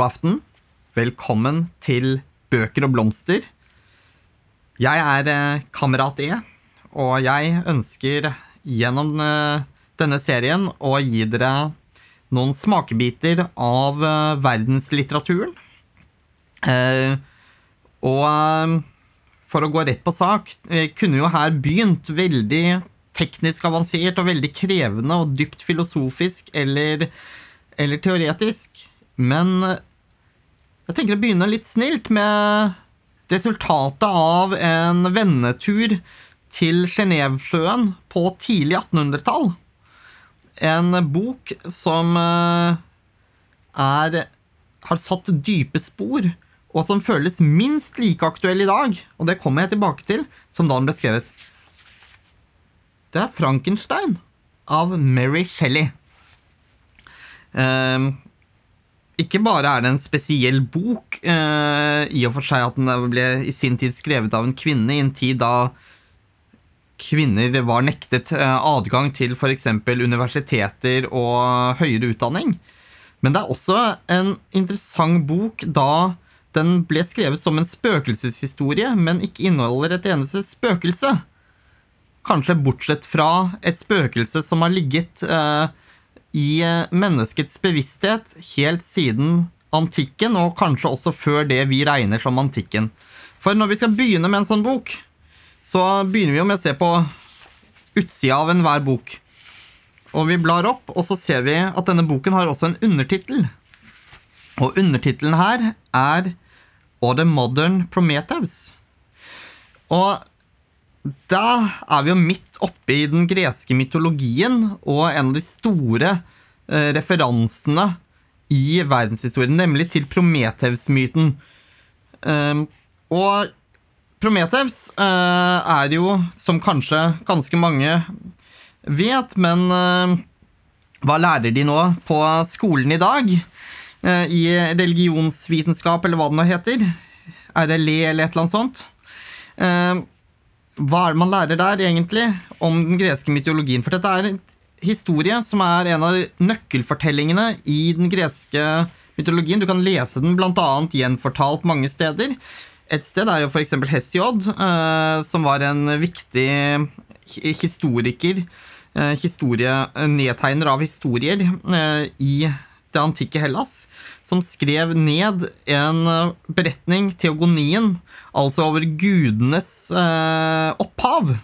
God aften. Velkommen til Bøker og blomster. Jeg er eh, Kamerat E, og jeg ønsker gjennom eh, denne serien å gi dere noen smakebiter av eh, verdenslitteraturen. Og for å gå rett på sak, kunne jo her begynt veldig teknisk avansert og veldig krevende og dypt filosofisk eller, eller teoretisk. Men jeg tenker å begynne litt snilt med resultatet av en vennetur til Genévesjøen på tidlig 1800-tall. En bok som eh, er, har satt dype spor, og som føles minst like aktuell i dag, og det kommer jeg tilbake til, som da den ble skrevet. Det er Frankenstein av Mary Shelley. Eh, ikke bare er det en spesiell bok, eh, i og for seg at den ble i sin tid skrevet av en kvinne i en tid da kvinner var nektet eh, adgang til f.eks. universiteter og høyere utdanning. Men det er også en interessant bok da den ble skrevet som en spøkelseshistorie, men ikke inneholder et eneste spøkelse. Kanskje bortsett fra et spøkelse som har ligget eh, i eh, menneskets bevissthet helt siden antikken, og kanskje også før det vi regner som antikken. For når vi skal begynne med en sånn bok, så begynner vi jo med å se på utsida av enhver bok. Og vi blar opp, og så ser vi at denne boken har også en undertittel. Og undertittelen her er 'Or the Modern Prometheus. Og da er vi jo midt oppe i den greske mytologien og en av de store eh, referansene i verdenshistorien, nemlig til Prometheus-myten. Um, og Prometheus eh, er jo, som kanskje ganske mange vet, men eh, hva lærer de nå på skolen i dag? Eh, I religionsvitenskap, eller hva det nå heter? RLE, eller et eller annet sånt. Eh, hva er det man lærer der, egentlig, om den greske mytologien? For dette er en historie som er en av nøkkelfortellingene i den greske mytologien. Du kan lese den bl.a. gjenfortalt mange steder. Et sted er jo f.eks. Hesiod, eh, som var en viktig historiker, eh, historie, nedtegner av historier eh, i det antikke Hellas, som skrev ned en eh, beretning, teogonien, altså over gudenes eh, opphav,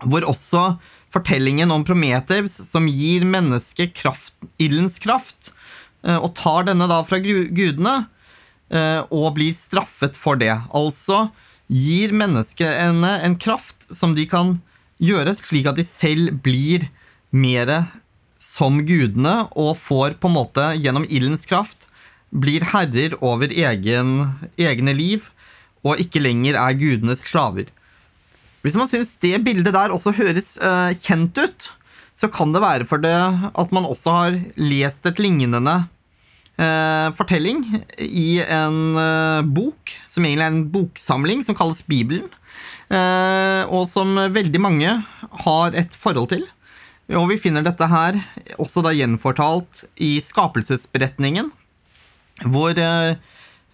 hvor også fortellingen om Prometheus, som gir mennesket kraft, ildens kraft, eh, og tar denne da fra gudene, eh, og blir straffet for det. Altså gir menneskene en kraft som de kan gjøre slik at de selv blir mer som gudene og får på en måte gjennom ildens kraft blir herrer over egen, egne liv og ikke lenger er gudenes slaver. Hvis man syns det bildet der også høres uh, kjent ut, så kan det være for det at man også har lest et lignende uh, fortelling i en uh, bok, som egentlig er en boksamling som kalles Bibelen, og som veldig mange har et forhold til. Og vi finner dette her også da gjenfortalt i skapelsesberetningen, hvor eh,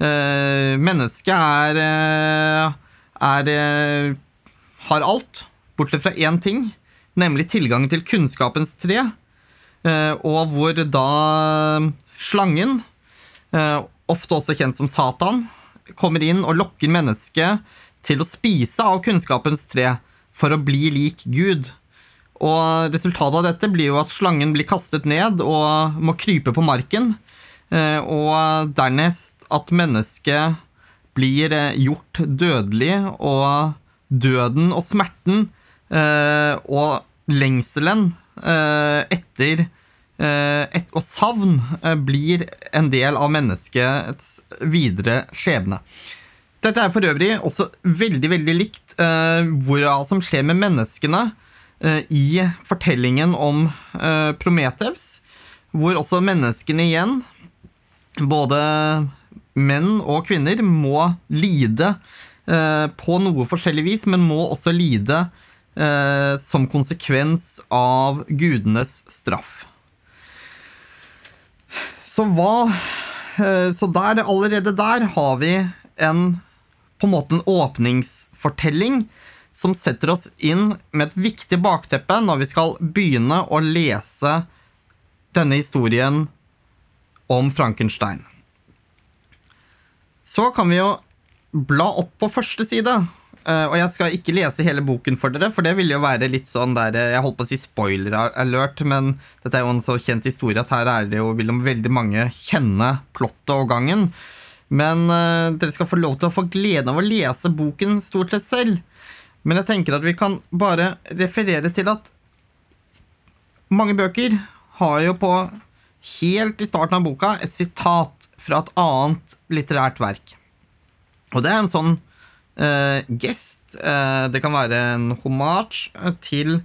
eh, mennesket er, eh, er eh, har alt, bortsett fra én ting, nemlig tilgangen til kunnskapens tre, og hvor da slangen, ofte også kjent som Satan, kommer inn og lokker mennesket til å spise av kunnskapens tre for å bli lik Gud. Og resultatet av dette blir jo at slangen blir kastet ned og må krype på marken. Eh, og dernest at mennesket blir eh, gjort dødelig, og døden og smerten eh, og lengselen etter et, og savn blir en del av menneskets videre skjebne. Dette er for øvrig også veldig veldig likt hva som skjer med menneskene i fortellingen om eh, Prometheus, hvor også menneskene igjen, både menn og kvinner, må lide eh, på noe forskjellig vis, men må også lide som konsekvens av gudenes straff. Så hva eh, så der, allerede der har vi en på en måte en åpningsfortelling som setter oss inn med et viktig bakteppe når vi skal begynne å lese denne historien om Frankenstein. Så kan vi jo bla opp på første side. Uh, og jeg skal ikke lese hele boken for dere, for det ville jo være litt sånn der Jeg holdt på å si spoiler alert, men dette er jo en så kjent historie at her er det jo, vil veldig mange kjenne plottet og gangen. Men uh, dere skal få lov til å få gleden av å lese boken stort sett selv. Men jeg tenker at vi kan bare referere til at mange bøker har jo på helt i starten av boka et sitat fra et annet litterært verk. Og det er en sånn uh, gest. Uh, det kan være en homage til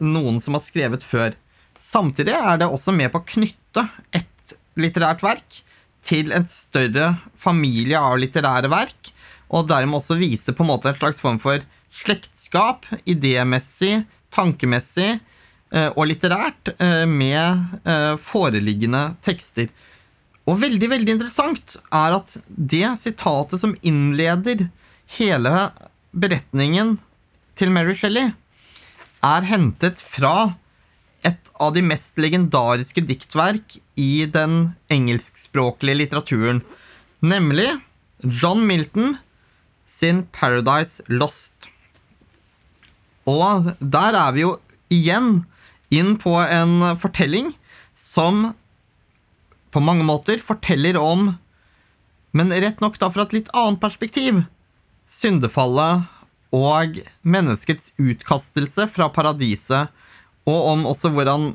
noen som har skrevet før. Samtidig er det også med på å knytte et litterært verk til en større familie av litterære verk, og dermed også vise på en måte en slags form for slektskap, idémessig, tankemessig uh, og litterært med foreliggende tekster. Og veldig, veldig interessant er at det sitatet som innleder hele beretningen til Mary Shelley, er hentet fra et av de mest legendariske diktverk i den engelskspråklige litteraturen, nemlig John Milton sin Paradise Lost. Og der er vi jo igjen inn på en fortelling som på mange måter forteller om, men rett nok da fra et litt annet perspektiv, syndefallet og menneskets utkastelse fra paradiset, og om også hvordan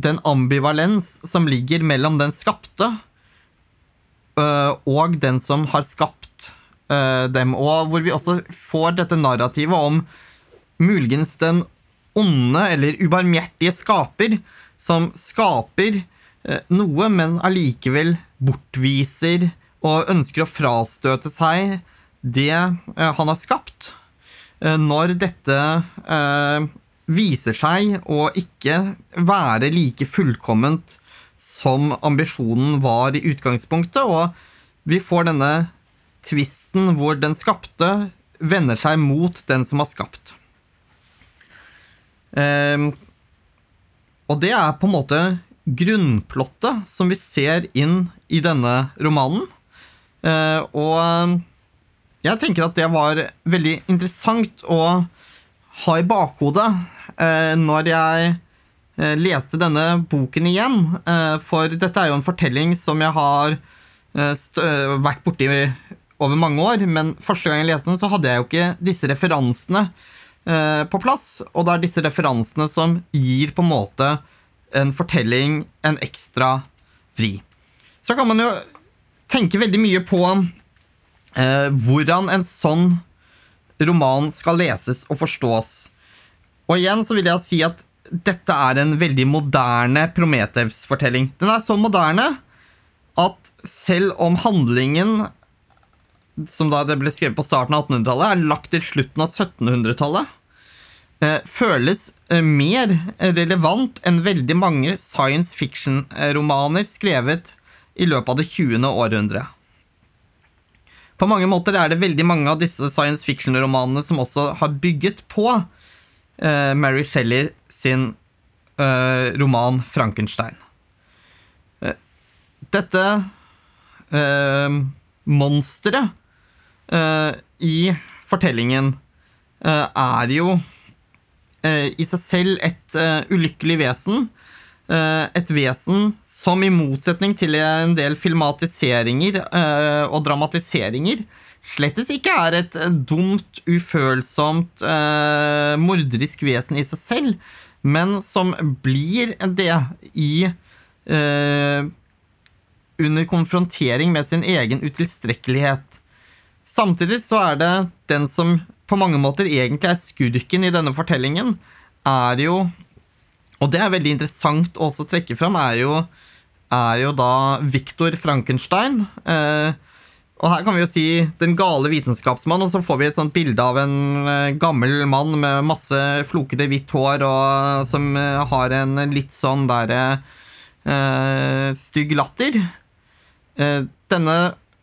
den ambivalens som ligger mellom den skapte øh, og den som har skapt øh, dem, og hvor vi også får dette narrativet om muligens den onde eller ubarmhjertige skaper som skaper uh, noe, men allikevel bortviser og ønsker å frastøte seg det uh, han har skapt. Når dette viser seg å ikke være like fullkomment som ambisjonen var i utgangspunktet, og vi får denne tvisten hvor den skapte vender seg mot den som har skapt. og det er på en måte grunnplottet som vi ser inn i denne romanen. Eh, og jeg tenker at det var veldig interessant å ha i bakhodet eh, når jeg eh, leste denne boken igjen. For dette er jo en fortelling som jeg har vært borti over mange år, men første gang jeg leste den, så hadde jeg jo ikke disse referansene på plass. Og det er disse referansene som gir på en måte en fortelling en ekstra vri. Så kan man jo tenke veldig mye på eh, hvordan en sånn roman skal leses og forstås. Og igjen så vil jeg si at dette er en veldig moderne Prometheus-fortelling. Den er så moderne at selv om handlingen som da det ble skrevet på starten av 1800-tallet, er lagt til slutten av 1700-tallet, Eh, føles eh, mer relevant enn veldig mange science fiction-romaner skrevet i løpet av det 20. århundret. På mange måter er det veldig mange av disse science fiction-romanene som også har bygget på uh, Mary Shelley sin roman 'Frankenstein'. Dette monsteret i fortellingen er jo Eh, i seg selv et ulykkelig vesen. Et vesen som i motsetning til en del filmatiseringer og dramatiseringer slettes ikke er et dumt, ufølsomt, morderisk vesen i seg selv, men som blir det i under konfrontering med sin egen utilstrekkelighet. Samtidig så er det den som på mange måter egentlig er skurken i denne fortellingen, er jo Og det er veldig interessant å også trekke fram, er jo, er jo da Viktor Frankenstein. Eh, og her kan vi jo si den gale vitenskapsmann, og så får vi et sånt bilde av en eh, gammel mann med masse flokete hvitt hår, og som eh, har en litt sånn derre eh, stygg latter. Eh, denne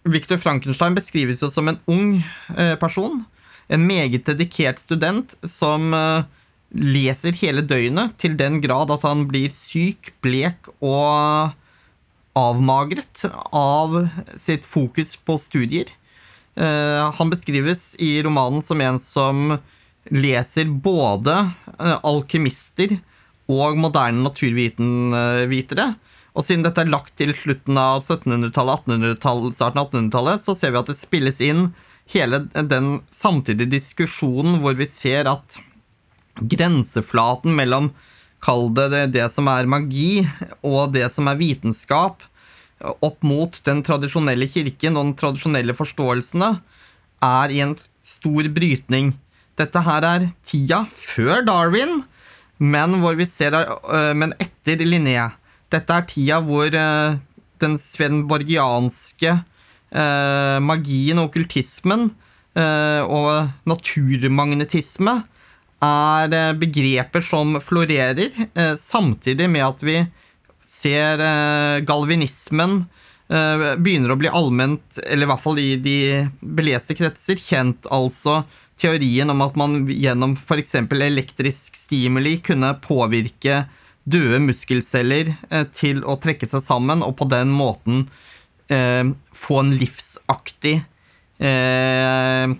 Victor Frankenstein beskrives jo som en ung eh, person. En meget dedikert student som eh, leser hele døgnet til den grad at han blir syk, blek og avmagret av sitt fokus på studier. Han beskrives i romanen som en som leser både alkymister og moderne naturvitere. Og siden dette er lagt til slutten av 1700-tallet, 1800-tallet, starten av 1800-tallet, så ser vi at det spilles inn hele den samtidige diskusjonen hvor vi ser at grenseflaten mellom Kall det, det det som er magi, og det som er vitenskap, opp mot den tradisjonelle kirken og den tradisjonelle forståelsene, er i en stor brytning. Dette her er tida før Darwin, men, ser, øh, men etter Linné. Dette er tida hvor uh, den svenborgianske uh, magien og okkultismen uh, og naturmagnetisme er begreper som florerer, samtidig med at vi ser galvinismen begynner å bli allment, eller i hvert fall i de beleste kretser, kjent altså teorien om at man gjennom f.eks. elektrisk stimuli kunne påvirke døde muskelceller eh, til å trekke seg sammen, og på den måten eh, få en livsaktig eh,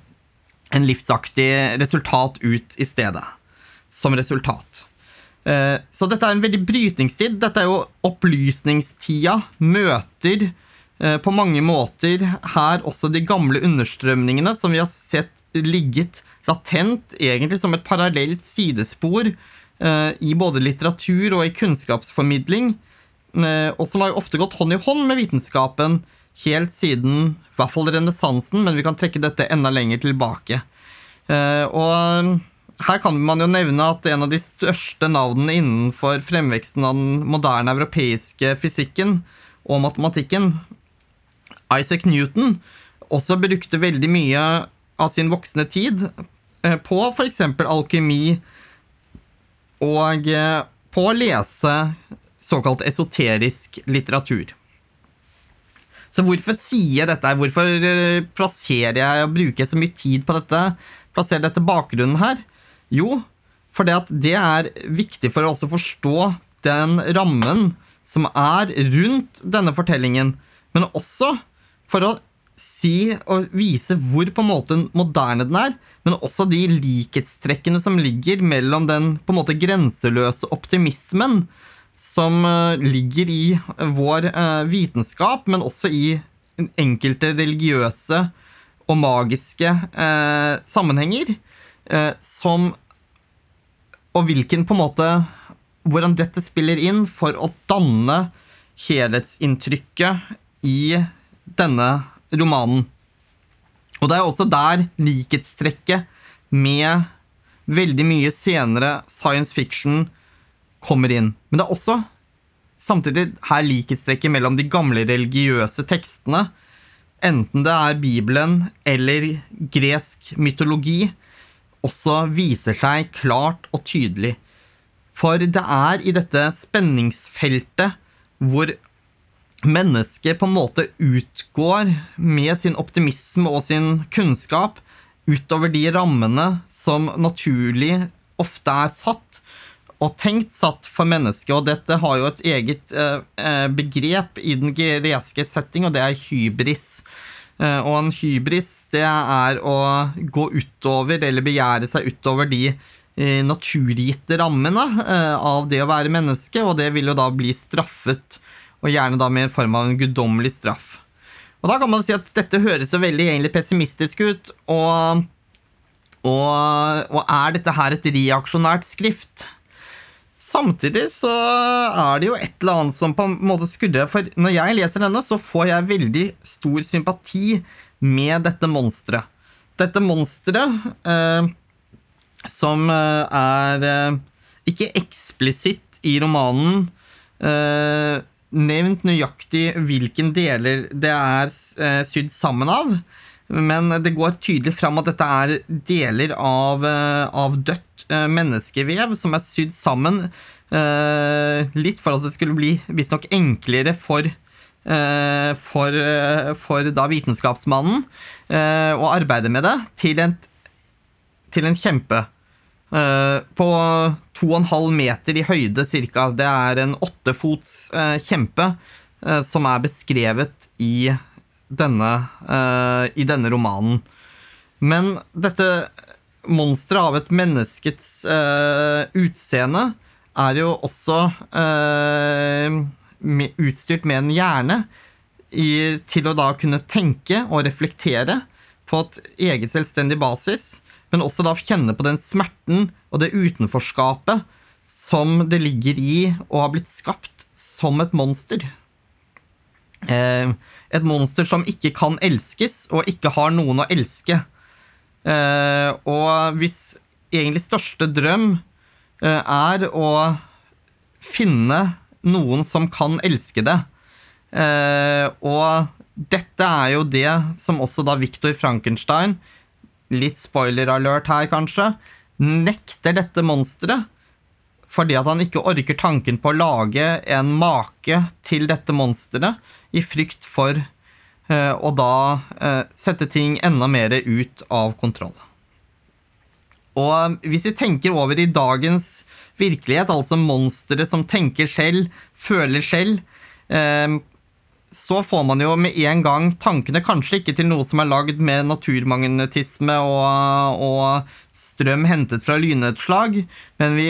En livsaktig resultat ut i stedet. Som resultat. Så dette er en veldig brytningstid. Dette er jo opplysningstida. Møter på mange måter her også de gamle understrømningene som vi har sett ligget latent, egentlig som et parallelt sidespor i både litteratur og i kunnskapsformidling, eh, og som har ofte gått hånd i hånd med vitenskapen helt siden i hvert fall renessansen, men vi kan trekke dette enda lenger tilbake. Eh, og her kan man jo nevne at en av de største navnene innenfor fremveksten av den moderne europeiske fysikken og matematikken, Isaac Newton, også brukte veldig mye av sin voksne tid på f.eks. alkymi, og eh, på å lese såkalt esoterisk litteratur. Så hvorfor sier jeg dette? Hvorfor eh, plasserer jeg og bruker så mye tid på dette? Plasserer dette bakgrunnen her? Jo, at det er viktig for å også forstå den rammen som er rundt denne fortellingen, men også for å si og vise hvor på en måte moderne den er, men også de likhetstrekkene som ligger mellom den på en måte grenseløse optimismen som uh, ligger i vår uh, vitenskap, men også i enkelte religiøse og magiske eh, sammenhenger, som Og hvilken på en måte Hvordan dette spiller inn for å danne helhetsinntrykket i denne romanen. Og det er også der likhetstrekket med veldig mye senere science fiction kommer inn. Men det er også samtidig her likhetstrekket mellom de gamle religiøse tekstene, enten det er Bibelen eller gresk mytologi, også viser seg klart og tydelig. For det er i dette spenningsfeltet hvor mennesket på en måte utgår med sin optimisme og sin kunnskap utover de rammene som naturlig ofte er satt og tenkt satt for mennesket. Og dette har jo et eget eh, eh begrep i den greske setting, og det er hybris. Eh, og en hybris, det er å gå utover, eller begjære seg utover de naturgitte rammene av det å være menneske, og det vil jo da bli straffet og gjerne da med en form av en guddommelig straff. Og da kan man si at dette høres så veldig egentlig pessimistisk ut, og, og, og er dette her et reaksjonært skrift? Samtidig så er det jo et eller annet som på en måte skurrer, for når jeg leser denne, så får jeg veldig stor sympati med dette monsteret. Dette monsteret eh, som eh, er eh, ikke eksplisitt i romanen eh, nevnt nøyaktig hvilken deler det er eh, sydd sammen av. Men det går tydelig fram at dette er deler av, eh, av dødt eh, menneskevev som er sydd sammen. Litt for at det skulle bli visstnok enklere for for, for da vitenskapsmannen å arbeide med det til en, til en kjempe. Eh, på 2,5 meter i høyde ca. Det er en åttefots eh, kjempe eh, som er beskrevet i denne, i denne romanen. Men dette monsteret av et menneskets utseende er jo også utstyrt med en hjerne til å da kunne tenke og reflektere på et eget selvstendig basis, men også da kjenne på den smerten og det utenforskapet som det ligger i å ha blitt skapt som et monster. Eh, et monster som ikke kan elskes, og ikke har noen å elske. Eh, og hvis egentlig største drøm eh, er å finne noen som kan elske det. Og dette er jo det som også da Viktor Frankenstein, litt spoiler alert her kanskje, nekter dette monsteret. Fordi at han ikke orker tanken på å lage en make til dette monsteret, i frykt for eh, å da eh, sette ting enda mer ut av kontroll. Og hvis vi tenker over i dagens virkelighet, altså monstre som tenker selv, føler selv, eh, så får man jo med en gang tankene kanskje ikke til noe som er lagd med naturmagnetisme og, og strøm hentet fra lynnedslag, men vi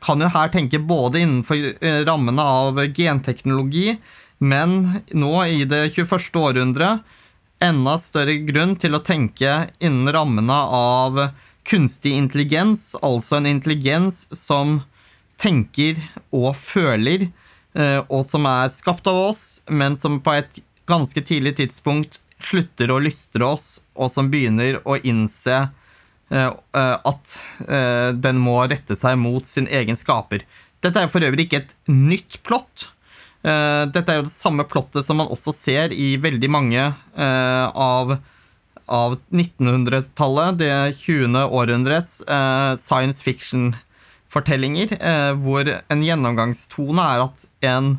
kan jo her tenke både innenfor eh, rammene av genteknologi, men nå i det 21. århundret enda større grunn til å tenke innen rammene av kunstig intelligens, altså en intelligens som tenker og føler, og som er skapt av oss, men som på et ganske tidlig tidspunkt slutter å lystre oss, og som begynner å innse eh, eh, at den må rette seg mot sin egen skaper. Dette er for øvrig ikke et nytt plott. Dette er jo det samme plottet som man også ser i veldig mange av av 1900-tallet, det 20. århundres eh, science fiction-fortellinger, eh, hvor en gjennomgangstone er at en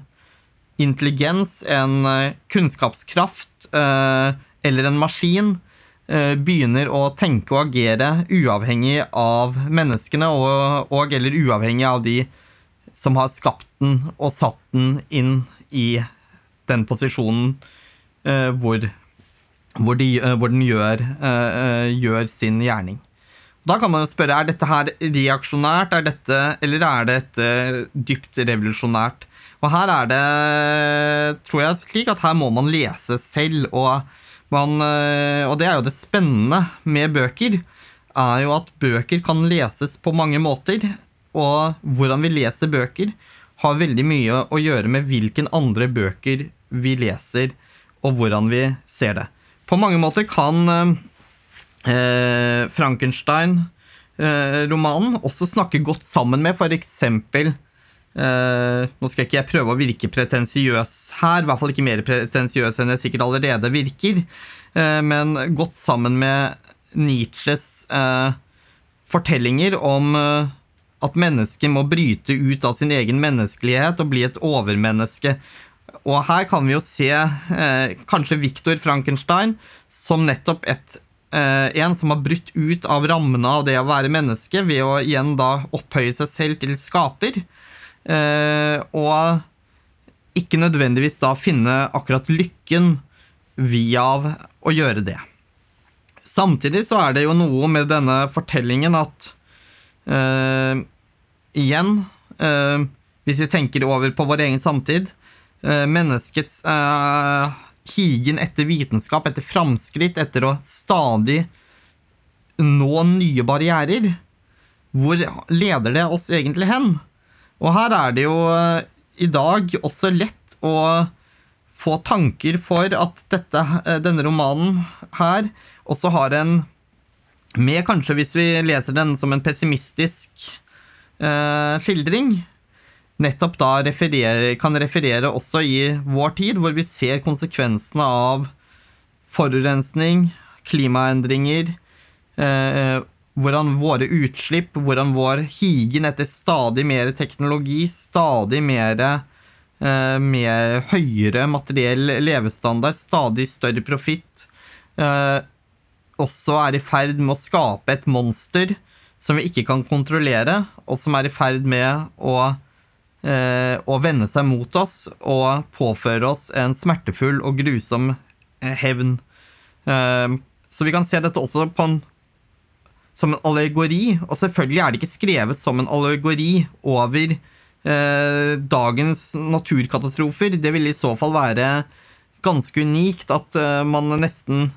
intelligens, en eh, kunnskapskraft eh, eller en maskin eh, begynner å tenke og agere uavhengig av menneskene, og, og eller uavhengig av de som har skapt den og satt den inn i den posisjonen eh, hvor hvor, de, eh, hvor den gjør, gjør, sin gjerning. Da kan man spørre er dette her reaksjonært, er dette, eller er dette dypt revolusjonært? Og her er det, tror jeg, slik at her må man lese selv. Og, man, og det er jo det spennende med bøker, er jo at bøker kan leses på mange måter. Og hvordan vi leser bøker, har veldig mye å gjøre med hvilken andre bøker vi leser, og hvordan vi ser det. På mange måter kan eh, Frankenstein-romanen eh, også snakke godt sammen med f.eks. Eh, nå skal ikke jeg prøve å virke pretensiøs her, i hvert fall ikke mer pretensiøs enn jeg sikkert allerede virker, eh, men godt sammen med Nietzsches eh, fortellinger om eh, at mennesket må bryte ut av sin egen menneskelighet og bli et overmenneske. Og her kan vi jo se eh, kanskje Viktor Frankenstein som nettopp et, en som har brutt ut av rammene av det å være menneske, ved å igjen da opphøye seg selv til skaper. Eh, og ikke nødvendigvis da finne akkurat lykken via å gjøre det. Samtidig så er det jo noe med denne fortellingen at eh, Igjen, eh, hvis vi tenker over på vår egen samtid, Eh, menneskets uh, higen etter vitenskap, etter framskritt, etter å stadig nå nye barrierer. Hvor leder det oss egentlig hen? Og her er det jo uh, i dag også lett å få tanker for at dette, denne romanen her også har en Med kanskje hvis vi leser den som en pessimistisk skildring, nettopp da referere, kan referere også i vår tid, hvor vi ser konsekvensene av forurensning, klimaendringer, eh, hvordan våre utslipp, hvordan vår higen etter stadig mer teknologi, stadig mer eh, med høyere materiell levestandard, stadig større profitt, eh, også er i ferd med å skape et monster som vi ikke kan kontrollere, og som er i ferd med å, å vende seg mot oss og påføre oss en smertefull og grusom eh, hevn. Eh, så vi kan se dette også en, som en allegori, og selvfølgelig er det ikke skrevet som en allegori over eh, dagens naturkatastrofer. Det ville i så fall være ganske unikt at eh, man nesten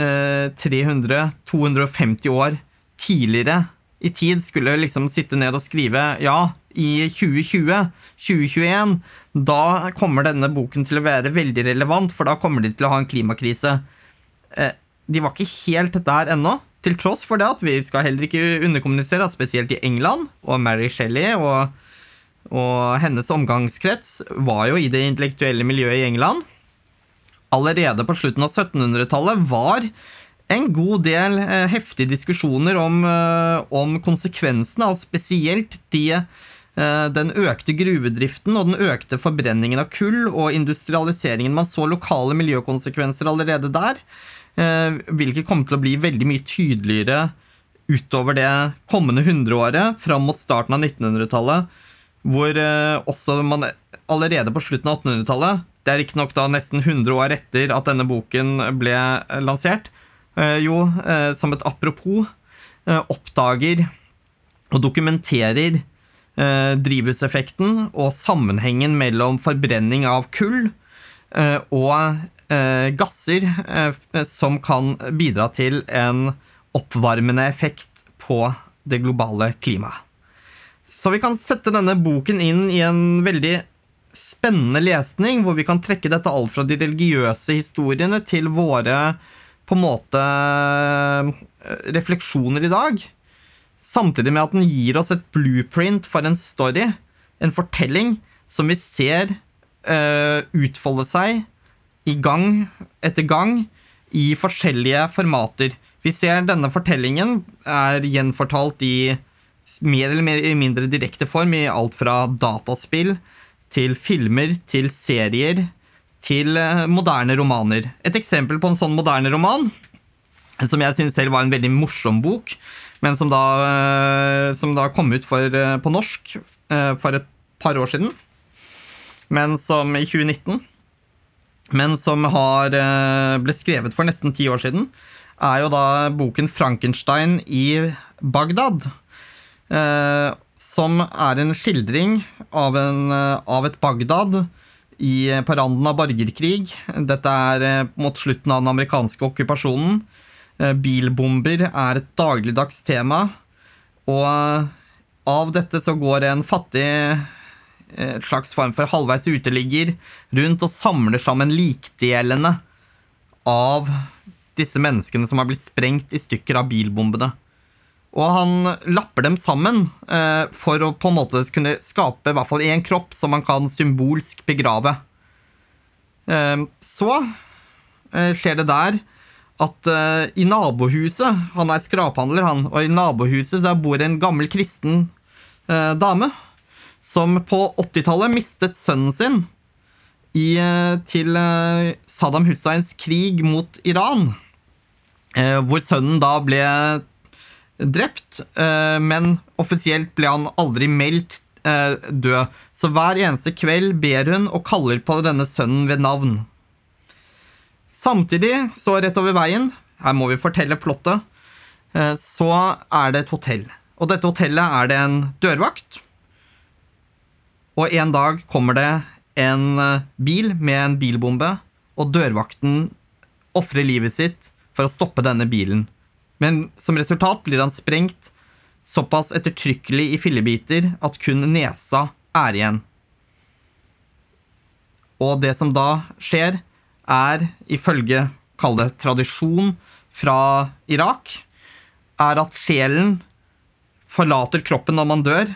300-250 eh, år tidligere i tid skulle liksom sitte ned og skrive ja, i 2020, 2021, da kommer denne boken til å være veldig relevant, for da kommer de til å ha en klimakrise. Eh, de var ikke helt der ennå, til tross for det at vi skal heller ikke underkommunisere spesielt i England, og Mary Shelley og, og hennes omgangskrets var jo i det intellektuelle miljøet i England allerede på slutten av 1700-tallet var en god del eh, heftige diskusjoner om, eh, om, konsekvensene av spesielt de, den økte gruvedriften og den økte forbrenningen av kull og industrialiseringen. Man så lokale miljøkonsekvenser allerede der, eh, hvilket kom til å bli veldig mye tydeligere utover det kommende hundreåret, fram mot starten av 1900-tallet, hvor eh, også man allerede på slutten av 1800-tallet det er riktignok nesten 100 år etter at denne boken ble eh, lansert. Eh, jo, eh, som et apropos, oppdager og dokumenterer drivhuseffekten og sammenhengen mellom forbrenning av kull og gasser som kan bidra til en oppvarmende effekt på det globale klimaet. Så vi kan sette denne boken inn i en veldig spennende lesning, hvor vi kan trekke dette alt fra de religiøse historiene til våre på en måte eh, refleksjoner i dag. Samtidig med at den gir oss et blueprint for en story, en fortelling, som vi ser uh, utfolde seg i gang etter gang i forskjellige formater. Vi ser denne fortellingen er gjenfortalt i mer eller mindre direkte form i alt fra dataspill til filmer, til serier, til eh, moderne romaner. Et eksempel på en sånn moderne roman, som jeg syns selv var en veldig morsom bok, men som da, eh, som da kom ut for, eh, på norsk for et par år siden, men som i 2019 men som har, ble skrevet for nesten ti år siden, er jo da boken 'Frankenstein i Bagdad' som er en skildring av, en, eh, av et Bagdad i, på randen av borgerkrig. Dette er eh, mot slutten av den amerikanske okkupasjonen. Eh, bilbomber er et dagligdags tema. Og av dette så går en fattig et slags form for halvveis uteligger rundt og samler sammen likdelene av disse menneskene som har blitt sprengt i stykker av bilbombene. Og han lapper dem sammen eh, for å på en måte kunne skape i hvert fall én kropp som man kan symbolsk begrave. Eh, så eh, skjer det der at uh, i nabohuset Han er skraphandler, han. Og i nabohuset så bor en gammel kristen uh, dame som på 80-tallet mistet sønnen sin i, uh, til Saddam Husseins krig mot Iran. hvor sønnen da ble drept, men offisielt ble han aldri meldt død. Så hver eneste kveld ber hun og kaller på denne sønnen ved navn. Samtidig, så rett over veien, her må vi fortelle plottet, eh, så er det et hotell. Og dette hotellet er det en dørvakt. Og en dag kommer det en bil med en bilbombe, og dørvakten ofrer livet sitt for å stoppe denne bilen. Men som resultat blir han sprengt såpass ettertrykkelig i fillebiter at kun nesa er igjen. Og det som da skjer, er, ifølge kall det tradisjon fra Irak, er at sjelen forlater kroppen når man dør,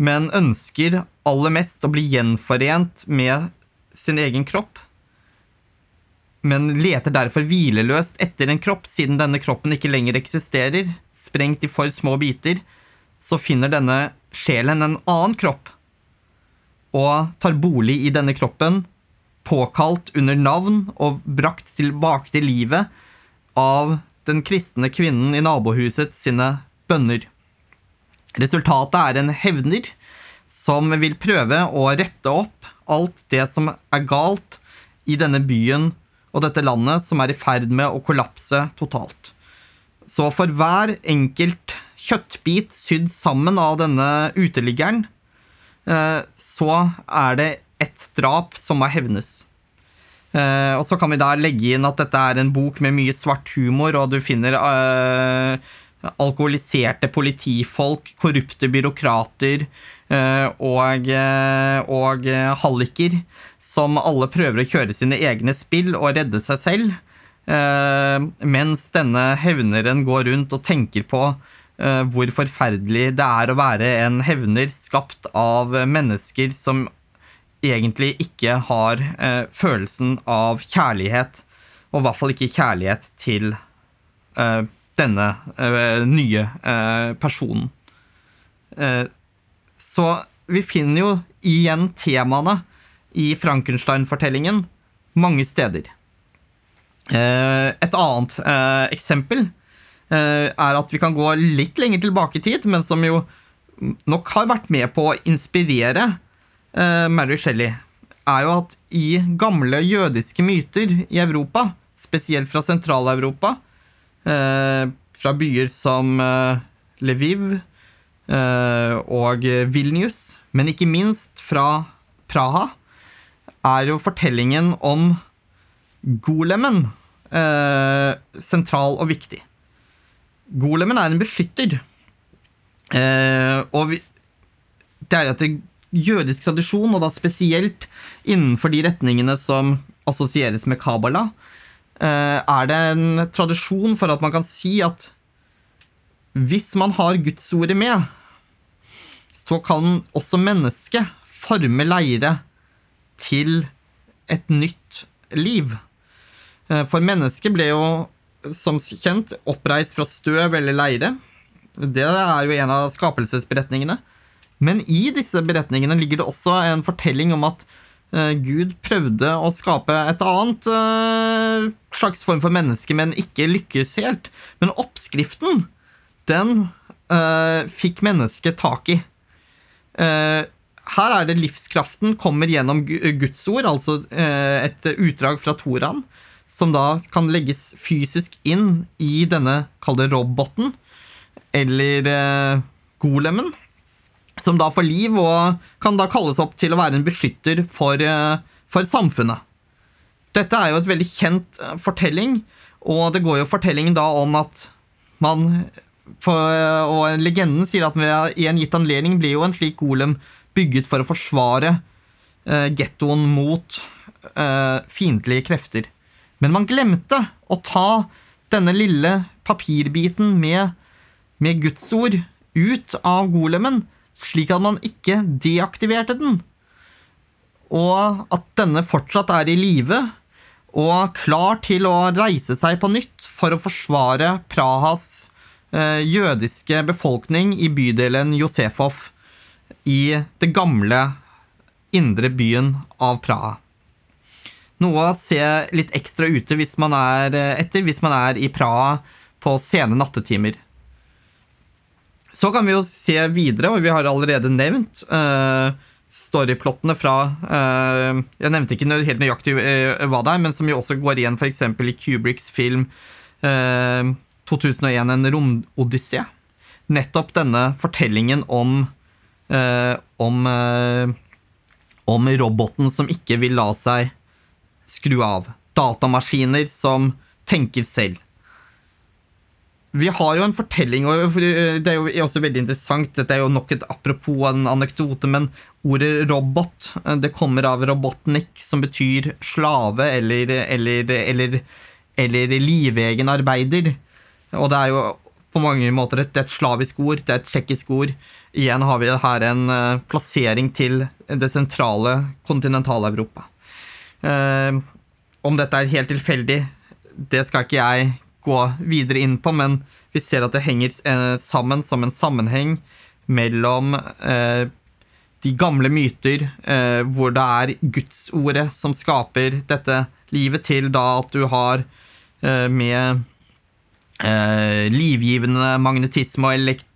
men ønsker aller mest å bli gjenforent med sin egen kropp men leter derfor hvileløst etter en kropp, siden denne kroppen ikke lenger eksisterer, sprengt i for små biter, så finner denne sjelen en annen kropp. og tar bolig i denne kroppen, påkalt under navn og brakt tilbake til livet av den kristne kvinnen i nabohuset sine bønner. Resultatet er en hevner som vil prøve å rette opp alt det som er galt i denne byen og dette landet, som er i ferd med å kollapse totalt. Så for hver enkelt kjøttbit sydd sammen av denne uteliggeren, eh, så er det ett drap som må hevnes. Uh, og så kan vi da legge inn at dette er en bok med mye svart humor, og du finner uh, alkoholiserte politifolk, korrupte byråkrater uh, og, og halliker som alle prøver å kjøre sine egne spill og redde seg selv, mens denne hevneren går rundt og tenker på hvor forferdelig det er å være en hevner skapt av mennesker som egentlig ikke har eh, følelsen av kjærlighet, og i hvert fall ikke kjærlighet til eh, denne eh, nye eh, personen. Eh, så vi finner jo igjen temaene i Frankenstein-fortellingen mange steder. Eh, et annet eksempel er at vi kan gå litt lenger tilbake i tid, men som jo nok har vært med på å inspirere Mary Shelley, er jo at i gamle jødiske myter i Europa, spesielt fra Sentral-Europa, uh, fra byer som uh, Lviv og Vilnius, men ikke minst fra Praha, er jo fortellingen om golemen sentral og viktig. Golemen er en beskytter. og vi, det er at jødisk tradisjon, og da spesielt innenfor de retningene som assosieres med Kabbalah, eh, er det en tradisjon for at man kan si at hvis man har gudsordet med, så kan også mennesket forme leire til et nytt liv. Eh, for mennesket ble jo som kjent oppreist fra støv eller leire. Det er jo en av skapelsesberetningene. Men i disse beretningene ligger det også en fortelling om at uh, Gud prøvde å skape et annet uh, slags form for menneske, men ikke lykkes helt. Men oppskriften, den uh, fikk mennesket tak i. her er det livskraften kommer gjennom Guds ord, altså et utdrag fra Toraen, som da kan legges fysisk inn i denne, kall det roboten, eller golemen som da får liv og kan da kalles opp til å være en beskytter for, eh, for samfunnet. Dette er jo et veldig kjent eh, fortelling, og det går jo fortellingen da om at man for, Og legenden sier at ved, en gitt anledning blir jo en slik golem bygget for å forsvare eh, gettoen mot eh, fiendtlige krefter. Men man glemte å ta denne lille papirbiten med, med Guds ut av golemen slik at man ikke deaktiverte den, og at denne fortsatt er i live og klar til å reise seg på nytt for å forsvare Prahas eh, jødiske befolkning i bydelen Josefov i det gamle indre byen av Praha. Noe å se litt ekstra ute hvis man er, eh, etter hvis man er i Praha på sene nattetimer. Så kan vi jo se videre, og vi har allerede nevnt uh, storyplottene fra uh, Jeg nevnte ikke helt nøyaktig uh, hva det er, men som jo også går igjen f.eks. i Kubricks film 2001, En romodyssé. Nettopp denne fortellingen om om, om roboten som ikke vil la seg skru av. Datamaskiner som tenker selv vi har jo en fortelling, og det er jo også veldig interessant. Dette er jo nok et apropos en anekdote, men ordet robot det kommer av robotnik, som betyr slave eller, eller, eller, eller livegen arbeider. Og det er jo på mange måter et, et slavisk ord, det er et tsjekkisk ord. Igjen har vi her en uh, plassering til det sentrale kontinentaleuropa. Eh, om dette er helt tilfeldig, det skal ikke jeg gå videre inn på, men vi ser at det henger eh, sammen som en sammenheng mellom eh, de gamle myter, eh, hvor det er gudsordet som skaper dette livet, til da at du har eh, med eh, livgivende magnetisme og elekt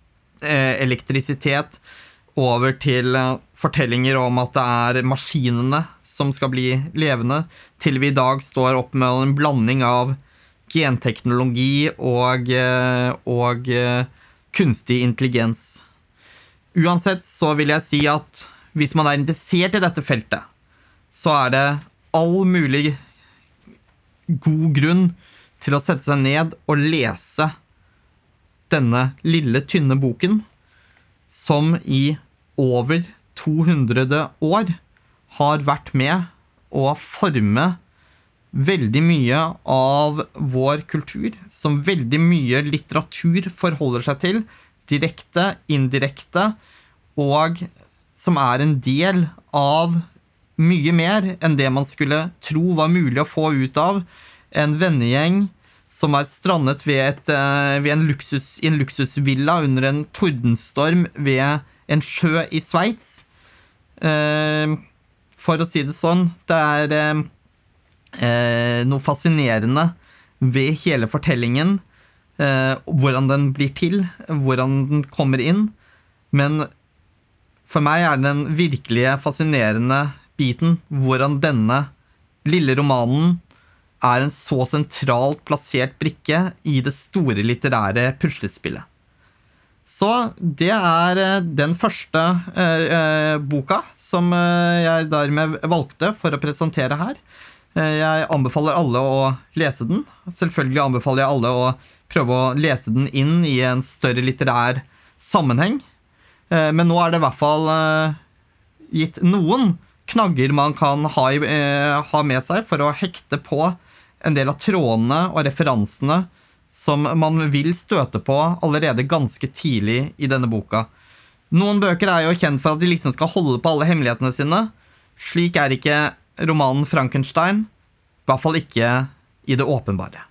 eh, elektrisitet over til fortellinger om at det er maskinene som skal bli levende, til vi i dag står opp med en blanding av genteknologi og, eh, og eh, kunstig intelligens. Uansett så vil jeg si at hvis man er interessert i dette feltet, så er det all mulig god grunn til å sette seg ned og lese denne lille, tynne boken, som i over 200 år har vært med å forme veldig mye av vår kultur, som veldig mye litteratur forholder seg til, direkte, indirekte, og som er en del av mye mer enn det man skulle tro var mulig å få ut av en vennegjeng som er strandet ved, et, eh, ved en luksus, en luksusvilla under en tordenstorm ved en sjø i Sveits. Eh, for å si det sånn, det er eh, noe fascinerende ved hele fortellingen. Hvordan den blir til, hvordan den kommer inn. Men for meg er den virkelige fascinerende biten hvordan denne lille romanen er en så sentralt plassert brikke i det store litterære puslespillet. Så det er eh, den første eh, eh, boka som eh, jeg dermed valgte for å presentere her. Eh, jeg anbefaler alle å lese den. Selvfølgelig anbefaler jeg alle å prøve å lese den inn i en større litterær sammenheng. Eh, men nå er det i hvert fall gitt noen knagger man kan ha med seg for å hekte på en del av trådene og referansene som man vil støte på allerede ganske tidlig i denne boka. Noen bøker er jo kjent for at de liksom skal holde på alle hemmelighetene sine. Slik er ikke romanen Frankenstein. I hvert fall ikke i det åpenbare.